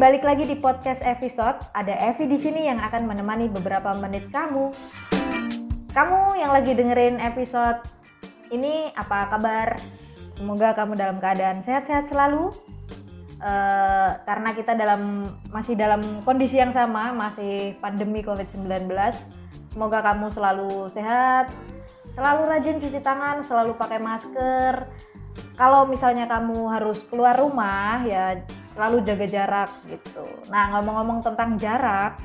balik lagi di podcast episode. Ada Evi di sini yang akan menemani beberapa menit kamu. Kamu yang lagi dengerin episode ini apa kabar? Semoga kamu dalam keadaan sehat-sehat selalu. Uh, karena kita dalam masih dalam kondisi yang sama, masih pandemi COVID-19. Semoga kamu selalu sehat, selalu rajin cuci tangan, selalu pakai masker. Kalau misalnya kamu harus keluar rumah, ya selalu jaga jarak gitu. Nah ngomong-ngomong tentang jarak,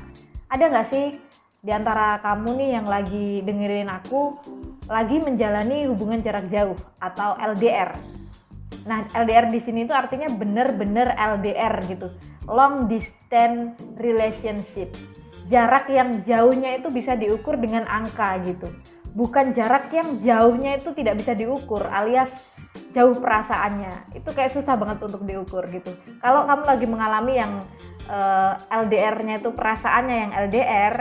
ada nggak sih di antara kamu nih yang lagi dengerin aku lagi menjalani hubungan jarak jauh atau LDR? Nah LDR di sini itu artinya bener-bener LDR gitu, long distance relationship. Jarak yang jauhnya itu bisa diukur dengan angka gitu, bukan jarak yang jauhnya itu tidak bisa diukur alias jauh perasaannya. Itu kayak susah banget untuk diukur gitu. Kalau kamu lagi mengalami yang uh, eh, LDR-nya itu perasaannya yang LDR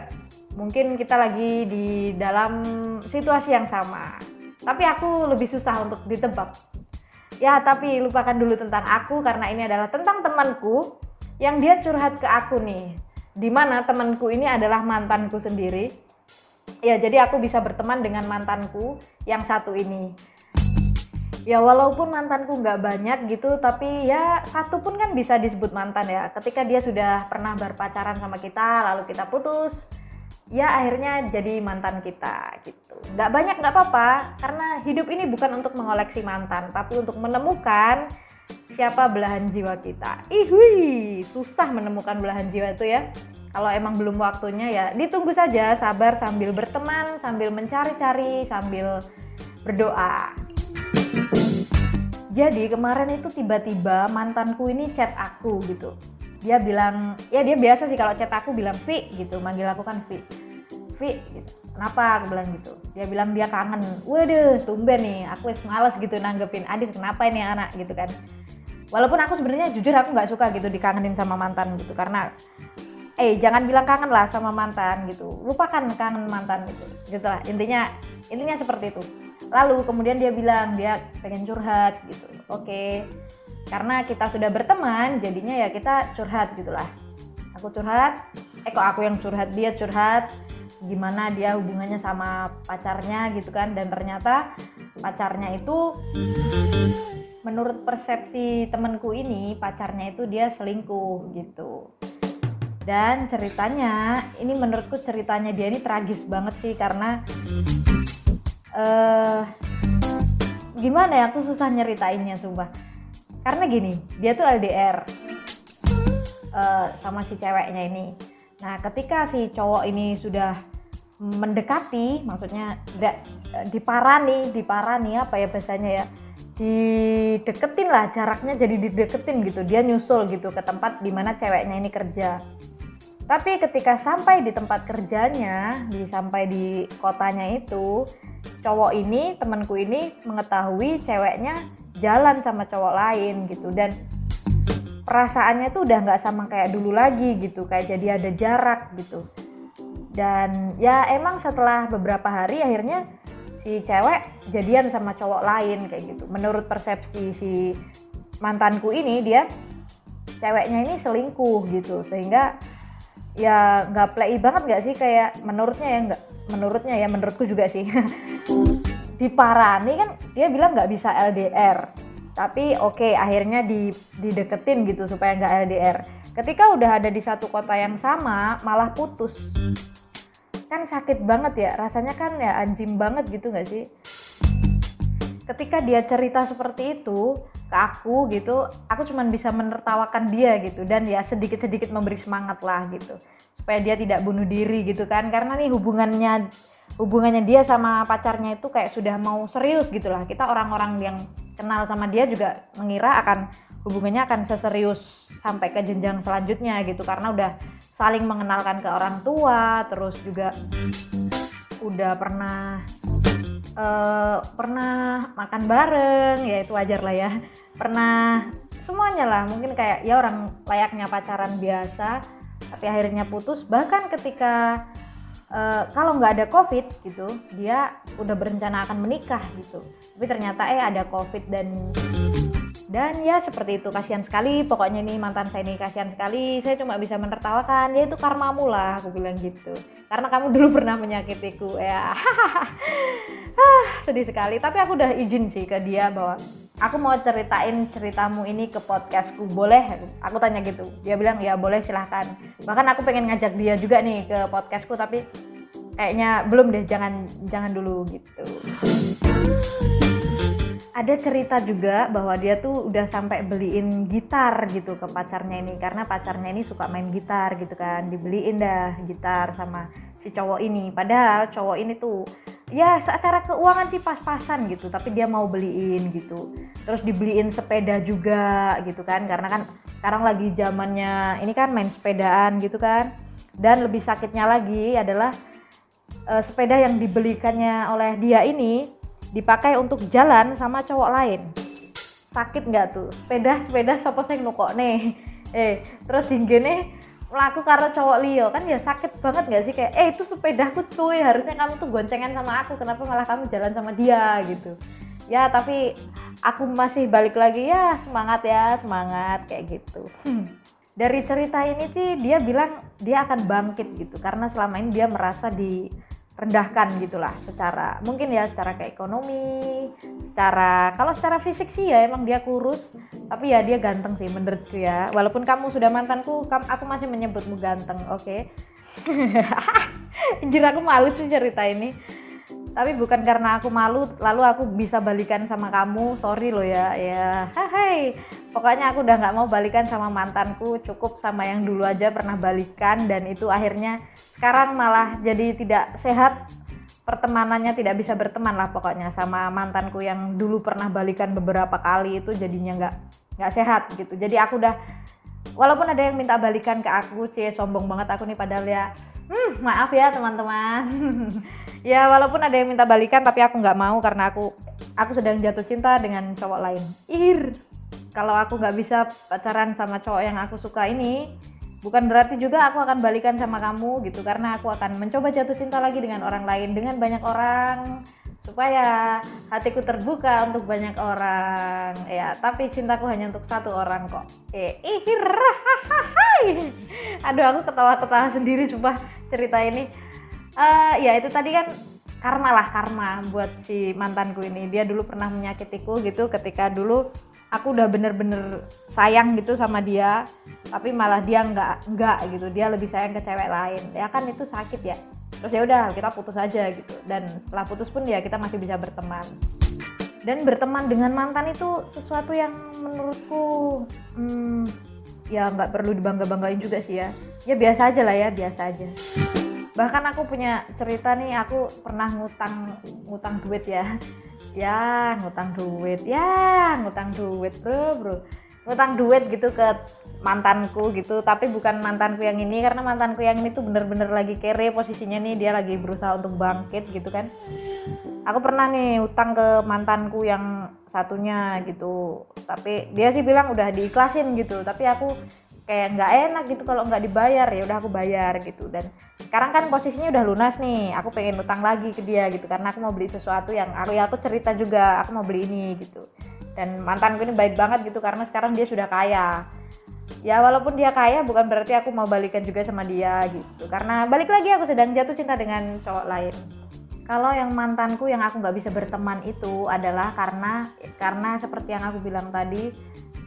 mungkin kita lagi di dalam situasi yang sama. Tapi aku lebih susah untuk ditebak. Ya tapi lupakan dulu tentang aku karena ini adalah tentang temanku yang dia curhat ke aku nih. Di mana temanku ini adalah mantanku sendiri. Ya jadi aku bisa berteman dengan mantanku yang satu ini ya walaupun mantanku nggak banyak gitu tapi ya satu pun kan bisa disebut mantan ya. Ketika dia sudah pernah berpacaran sama kita lalu kita putus ya akhirnya jadi mantan kita gitu. Nggak banyak nggak apa-apa karena hidup ini bukan untuk mengoleksi mantan tapi untuk menemukan siapa belahan jiwa kita. Ih susah menemukan belahan jiwa itu ya. Kalau emang belum waktunya ya ditunggu saja sabar sambil berteman sambil mencari-cari sambil berdoa jadi kemarin itu tiba-tiba mantanku ini chat aku gitu. Dia bilang, ya dia biasa sih kalau chat aku bilang Vi gitu, manggil aku kan Vi. Vi, gitu. kenapa aku bilang gitu. Dia bilang dia kangen. Waduh, tumben nih, aku es males gitu nanggepin. Adik kenapa ini anak gitu kan. Walaupun aku sebenarnya jujur aku nggak suka gitu dikangenin sama mantan gitu karena eh jangan bilang kangen lah sama mantan gitu lupakan kangen mantan gitu gitulah intinya intinya seperti itu lalu kemudian dia bilang dia pengen curhat gitu. Oke karena kita sudah berteman jadinya ya kita curhat gitulah. Aku curhat eh kok aku yang curhat dia curhat gimana dia hubungannya sama pacarnya gitu kan. Dan ternyata pacarnya itu menurut persepsi temenku ini pacarnya itu dia selingkuh gitu. Dan ceritanya ini menurutku ceritanya dia ini tragis banget sih karena uh, gimana ya aku susah nyeritainnya sumpah. Karena gini dia tuh LDR uh, eh, sama si ceweknya ini. Nah ketika si cowok ini sudah mendekati maksudnya tidak eh, diparani diparani apa ya bahasanya ya dideketin lah jaraknya jadi dideketin gitu. Dia nyusul gitu ke tempat di mana ceweknya ini kerja tapi ketika sampai di tempat kerjanya, di sampai di kotanya itu, cowok ini, temanku ini mengetahui ceweknya jalan sama cowok lain gitu dan perasaannya tuh udah nggak sama kayak dulu lagi gitu, kayak jadi ada jarak gitu. Dan ya emang setelah beberapa hari akhirnya si cewek jadian sama cowok lain kayak gitu. Menurut persepsi si mantanku ini dia ceweknya ini selingkuh gitu sehingga ya nggak play banget nggak sih? Kayak menurutnya ya nggak menurutnya ya menurutku juga sih. Di Parani kan dia bilang nggak bisa LDR tapi oke okay, akhirnya di dideketin gitu supaya nggak LDR ketika udah ada di satu kota yang sama malah putus. Kan sakit banget ya rasanya kan ya anjing banget gitu nggak sih ketika dia cerita seperti itu ke aku gitu aku cuma bisa menertawakan dia gitu dan ya sedikit-sedikit memberi semangat lah gitu. Supaya dia tidak bunuh diri gitu kan karena nih hubungannya hubungannya dia sama pacarnya itu kayak sudah mau serius gitu lah. Kita orang-orang yang kenal sama dia juga mengira akan hubungannya akan seserius sampai ke jenjang selanjutnya gitu. Karena udah saling mengenalkan ke orang tua terus juga udah pernah uh, pernah makan bareng ya itu wajar lah ya. Pernah semuanya lah. Mungkin kayak ya orang layaknya pacaran biasa tapi akhirnya putus. Bahkan ketika uh, kalau nggak ada covid gitu dia udah berencana akan menikah gitu. Tapi ternyata eh ada covid dan dan ya seperti itu. Kasihan sekali. Pokoknya ini mantan saya ini kasihan sekali. Saya cuma bisa menertawakan. Ya itu karmamu lah aku bilang gitu. Karena kamu dulu pernah menyakitiku. Ya. Sedih sekali. Tapi aku udah izin sih ke dia bahwa aku mau ceritain ceritamu ini ke podcastku. Boleh? Aku tanya gitu. Dia bilang ya boleh silahkan. Bahkan aku pengen ngajak dia juga nih ke podcastku tapi kayaknya belum deh. Jangan jangan dulu gitu ada cerita juga bahwa dia tuh udah sampai beliin gitar gitu ke pacarnya ini karena pacarnya ini suka main gitar gitu kan dibeliin dah gitar sama si cowok ini. Padahal cowok ini tuh ya secara keuangan sih pas-pasan gitu tapi dia mau beliin gitu. Terus dibeliin sepeda juga gitu kan karena kan sekarang lagi zamannya ini kan main sepedaan gitu kan. Dan lebih sakitnya lagi adalah uh, sepeda yang dibelikannya oleh dia ini dipakai untuk jalan sama cowok lain. Sakit nggak tuh? Sepeda sepeda sopo sing nukok nih eh terus nih laku karo cowok Leo kan ya sakit banget nggak sih? Kayak eh itu sepedaku cuy. Harusnya kamu tuh goncengan sama aku. Kenapa malah kamu jalan sama dia? Gitu. Ya tapi aku masih balik lagi ya semangat ya semangat. Kayak gitu. Hmm. dari cerita ini sih dia bilang dia akan bangkit gitu. Karena selama ini dia merasa di rendahkan gitulah secara mungkin ya secara ke ekonomi secara kalau secara fisik sih ya emang dia kurus tapi ya dia ganteng sih menurutku ya. Walaupun kamu sudah mantanku aku masih menyebutmu ganteng oke? Okay? Anjir aku malu sih cerita ini. Tapi bukan karena aku malu lalu aku bisa balikan sama kamu sorry lo ya ya. Hai pokoknya aku udah nggak mau balikan sama mantanku cukup sama yang dulu aja pernah balikan dan itu akhirnya sekarang malah jadi tidak sehat. Pertemanannya tidak bisa berteman lah pokoknya sama mantanku yang dulu pernah balikan beberapa kali itu jadinya nggak nggak sehat gitu. Jadi aku udah walaupun ada yang minta balikan ke aku cie sombong banget aku nih padahal ya hmm, maaf ya teman-teman. Ya walaupun ada yang minta balikan tapi aku nggak mau karena aku aku sedang jatuh cinta dengan cowok lain. Ir kalau aku nggak bisa pacaran sama cowok yang aku suka ini bukan berarti juga aku akan balikan sama kamu gitu. Karena aku akan mencoba jatuh cinta lagi dengan orang lain dengan banyak orang supaya hatiku terbuka untuk banyak orang. Ya tapi cintaku hanya untuk satu orang kok. Eh ihir aduh aku ketawa-ketawa sendiri coba cerita ini. Uh, ya itu tadi kan karma lah karma buat si mantanku ini. Dia dulu pernah menyakitiku gitu ketika dulu aku udah bener-bener sayang gitu sama dia tapi malah dia nggak nggak gitu. Dia lebih sayang ke cewek lain. Ya kan itu sakit ya. Terus ya udah kita putus aja gitu. Dan setelah putus pun ya kita masih bisa berteman. Dan berteman dengan mantan itu sesuatu yang menurutku hmm, ya nggak perlu dibangga banggain juga sih ya. Ya biasa aja lah ya biasa aja. Bahkan aku punya cerita nih aku pernah ngutang ngutang duit ya ya ngutang duit. Ya ngutang duit bro bro. Ngutang duit gitu ke mantanku gitu. Tapi bukan mantanku yang ini karena mantanku yang ini tuh bener-bener lagi kere posisinya nih. Dia lagi berusaha untuk bangkit gitu kan. Aku pernah nih utang ke mantanku yang satunya gitu. Tapi dia sih bilang udah diikhlasin gitu. Tapi aku kayak nggak enak gitu kalau nggak dibayar ya udah aku bayar gitu. Dan sekarang kan posisinya udah lunas nih aku pengen utang lagi ke dia gitu karena aku mau beli sesuatu yang aku ya aku cerita juga aku mau beli ini gitu. Dan mantanku ini baik banget gitu karena sekarang dia sudah kaya. Ya walaupun dia kaya bukan berarti aku mau balikan juga sama dia gitu. Karena balik lagi aku sedang jatuh cinta dengan cowok lain. Kalau yang mantanku yang aku nggak bisa berteman itu adalah karena karena seperti yang aku bilang tadi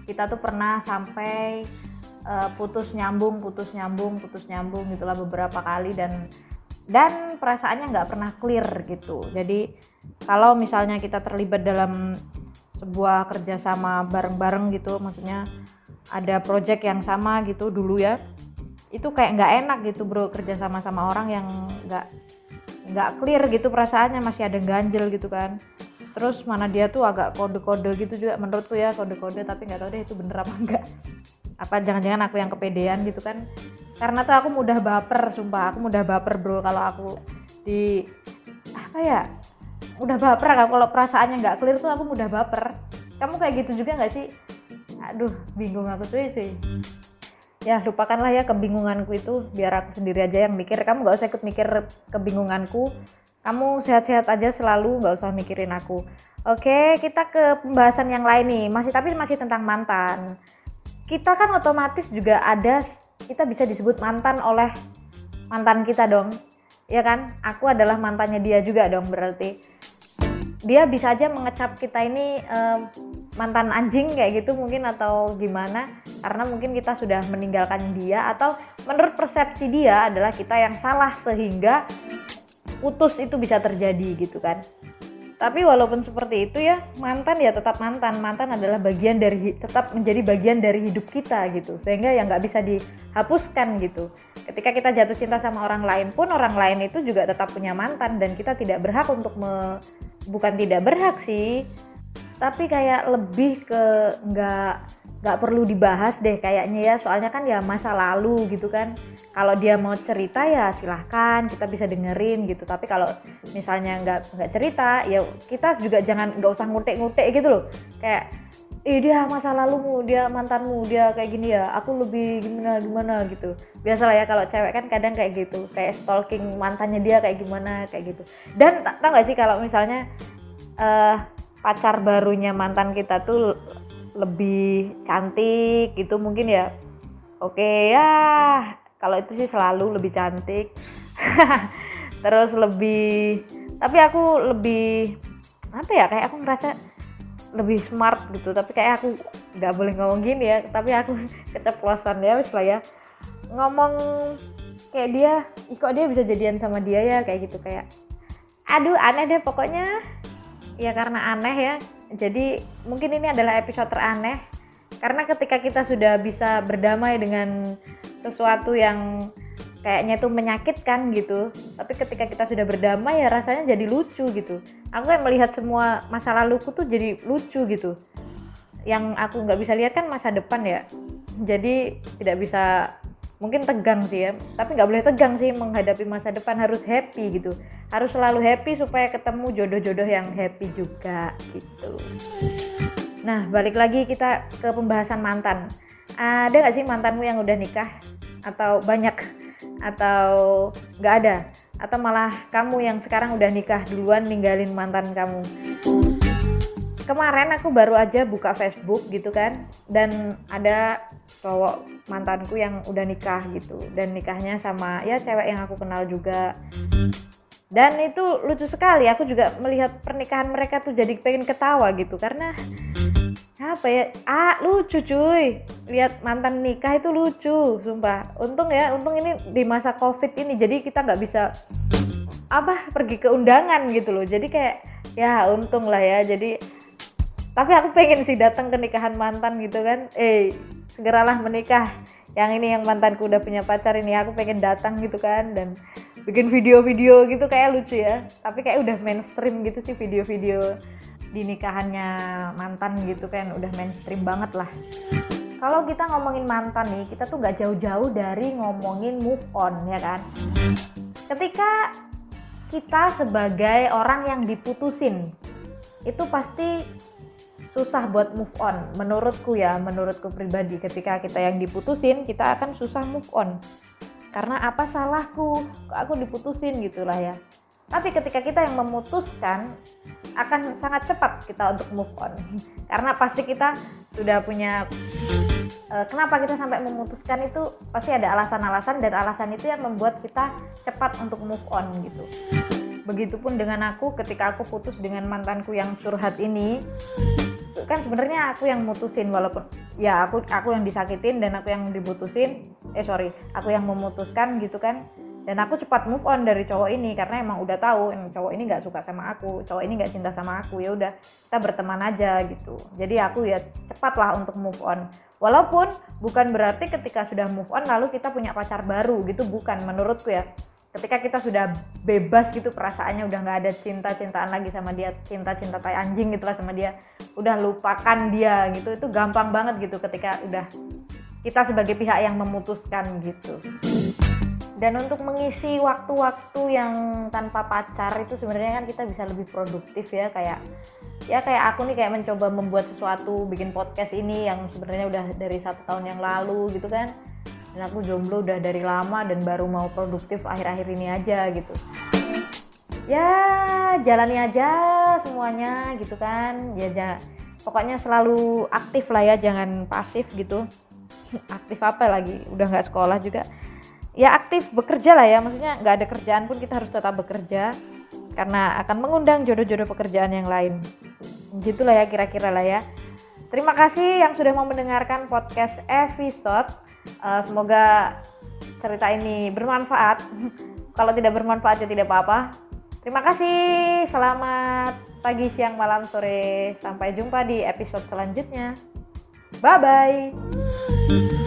kita tuh pernah sampai uh, putus nyambung putus nyambung putus nyambung gitulah beberapa kali dan dan perasaannya nggak pernah clear gitu. Jadi kalau misalnya kita terlibat dalam sebuah kerjasama bareng-bareng gitu maksudnya ada project yang sama gitu dulu ya itu kayak nggak enak gitu bro kerja sama sama orang yang nggak nggak clear gitu perasaannya masih ada ganjel gitu kan. Terus mana dia tuh agak kode-kode gitu juga menurutku ya kode-kode tapi nggak tahu deh itu bener apa enggak apa jangan-jangan aku yang kepedean gitu kan. Karena tuh aku mudah baper sumpah. Aku mudah baper bro kalau aku di apa ya udah baper. Kalau perasaannya nggak clear tuh aku mudah baper. Kamu kayak gitu juga nggak sih? Aduh bingung aku tuh cuy ya lupakanlah ya kebingunganku itu. Biar aku sendiri aja yang mikir. Kamu nggak usah ikut mikir kebingunganku. Kamu sehat-sehat aja selalu nggak usah mikirin aku. Oke, kita ke pembahasan yang lain nih. Masih tapi masih tentang mantan. Kita kan otomatis juga ada kita bisa disebut mantan oleh mantan kita dong. Ya kan? Aku adalah mantannya dia juga dong berarti. Dia bisa aja mengecap kita ini um, mantan anjing kayak gitu mungkin atau gimana karena mungkin kita sudah meninggalkan dia atau menurut persepsi dia adalah kita yang salah sehingga putus itu bisa terjadi gitu kan tapi walaupun seperti itu ya mantan ya tetap mantan. Mantan adalah bagian dari tetap menjadi bagian dari hidup kita gitu. Sehingga yang nggak bisa dihapuskan gitu. Ketika kita jatuh cinta sama orang lain pun orang lain itu juga tetap punya mantan. Dan kita tidak berhak untuk me, bukan tidak berhak sih tapi kayak lebih ke nggak nggak perlu dibahas deh kayaknya ya. Soalnya kan ya masa lalu gitu kan. Kalau dia mau cerita ya silahkan kita bisa dengerin gitu. Tapi kalau misalnya nggak nggak cerita ya kita juga jangan nggak usah ngutek-ngutek gitu loh. Kayak eh dia masa lalumu dia mantanmu dia kayak gini ya. Aku lebih gimana gimana gitu. Biasalah ya kalau cewek kan kadang kayak gitu. Kayak stalking mantannya dia kayak gimana kayak gitu. Dan tak tahu nggak sih kalau misalnya uh, pacar barunya mantan kita tuh lebih cantik gitu mungkin ya. Oke ya. Kalau itu sih selalu lebih cantik. Terus lebih tapi aku lebih apa ya kayak aku ngerasa lebih smart gitu. Tapi kayak aku nggak boleh ngomong gini ya. Tapi aku keceplosan ya wis lah ya. Ngomong kayak dia kok dia bisa jadian sama dia ya? Kayak gitu kayak aduh aneh deh pokoknya ya karena aneh ya. Jadi mungkin ini adalah episode teraneh. Karena ketika kita sudah bisa berdamai dengan sesuatu yang kayaknya tuh menyakitkan gitu tapi ketika kita sudah berdamai ya rasanya jadi lucu gitu. Aku kayak melihat semua masa laluku tuh jadi lucu gitu. Yang aku nggak bisa lihat kan masa depan ya. Jadi tidak bisa mungkin tegang sih ya tapi nggak boleh tegang sih menghadapi masa depan harus happy gitu. Harus selalu happy supaya ketemu jodoh-jodoh yang happy juga gitu. Nah balik lagi kita ke pembahasan mantan. Ada nggak sih mantanmu yang udah nikah? Atau banyak? Atau nggak ada? Atau malah kamu yang sekarang udah nikah duluan ninggalin mantan kamu? Kemarin aku baru aja buka Facebook gitu kan dan ada cowok mantanku yang udah nikah gitu. Dan nikahnya sama ya cewek yang aku kenal juga. Dan itu lucu sekali aku juga melihat pernikahan mereka tuh jadi pengen ketawa gitu. Karena apa ya ah lucu cuy. Lihat mantan nikah itu lucu sumpah. Untung ya untung ini di masa covid ini jadi kita nggak bisa apa pergi ke undangan gitu loh. Jadi kayak ya untung lah ya. Jadi tapi aku pengen sih datang ke nikahan mantan gitu kan. Eh segeralah menikah. Yang ini yang mantanku udah punya pacar ini aku pengen datang gitu kan dan bikin video-video gitu kayak lucu ya. Tapi kayak udah mainstream gitu sih video-video di nikahannya mantan gitu kan udah mainstream banget lah. Kalau kita ngomongin mantan nih kita tuh gak jauh-jauh dari ngomongin move on ya kan? Ketika kita sebagai orang yang diputusin itu pasti susah buat move on. Menurutku ya menurutku pribadi ketika kita yang diputusin kita akan susah move on. Karena apa salahku? Aku diputusin gitulah ya. Tapi ketika kita yang memutuskan akan sangat cepat kita untuk move on. Karena pasti kita sudah punya uh, kenapa kita sampai memutuskan itu? Pasti ada alasan-alasan dan alasan itu yang membuat kita cepat untuk move on gitu. Begitupun dengan aku ketika aku putus dengan mantanku yang curhat ini kan sebenarnya aku yang mutusin walaupun ya aku aku yang disakitin dan aku yang diputusin eh sorry aku yang memutuskan gitu kan. Dan aku cepat move on dari cowok ini karena emang udah tahu yang cowok ini nggak suka sama aku cowok ini nggak cinta sama aku ya udah kita berteman aja gitu. Jadi aku ya cepat lah untuk move on. Walaupun bukan berarti ketika sudah move on lalu kita punya pacar baru gitu bukan menurutku ya ketika kita sudah bebas gitu perasaannya udah nggak ada cinta-cintaan lagi sama dia cinta-cinta kayak anjing gitu lah sama dia udah lupakan dia gitu itu gampang banget gitu ketika udah kita sebagai pihak yang memutuskan gitu. Dan untuk mengisi waktu-waktu yang tanpa pacar itu sebenarnya kan kita bisa lebih produktif ya kayak ya kayak aku nih kayak mencoba membuat sesuatu bikin podcast ini yang sebenarnya udah dari satu tahun yang lalu gitu kan dan aku jomblo udah dari lama dan baru mau produktif akhir-akhir ini aja gitu. Ya jalani aja semua semuanya gitu kan. Ya ja- pokoknya selalu aktif lah ya jangan pasif gitu. Aktif apa lagi? Udah nggak sekolah juga. Ya aktif bekerja lah ya. Maksudnya nggak ada kerjaan pun kita harus tetap bekerja. Karena akan mengundang jodoh-jodoh pekerjaan yang lain. Gitulah ya kira-kira lah ya. Terima kasih yang sudah mau mendengarkan podcast episode Eh, semoga cerita ini bermanfaat. Kalau tidak bermanfaat ya tidak apa-apa. Terima kasih. Selamat pagi siang malam sore. Sampai jumpa di episode selanjutnya. Bye bye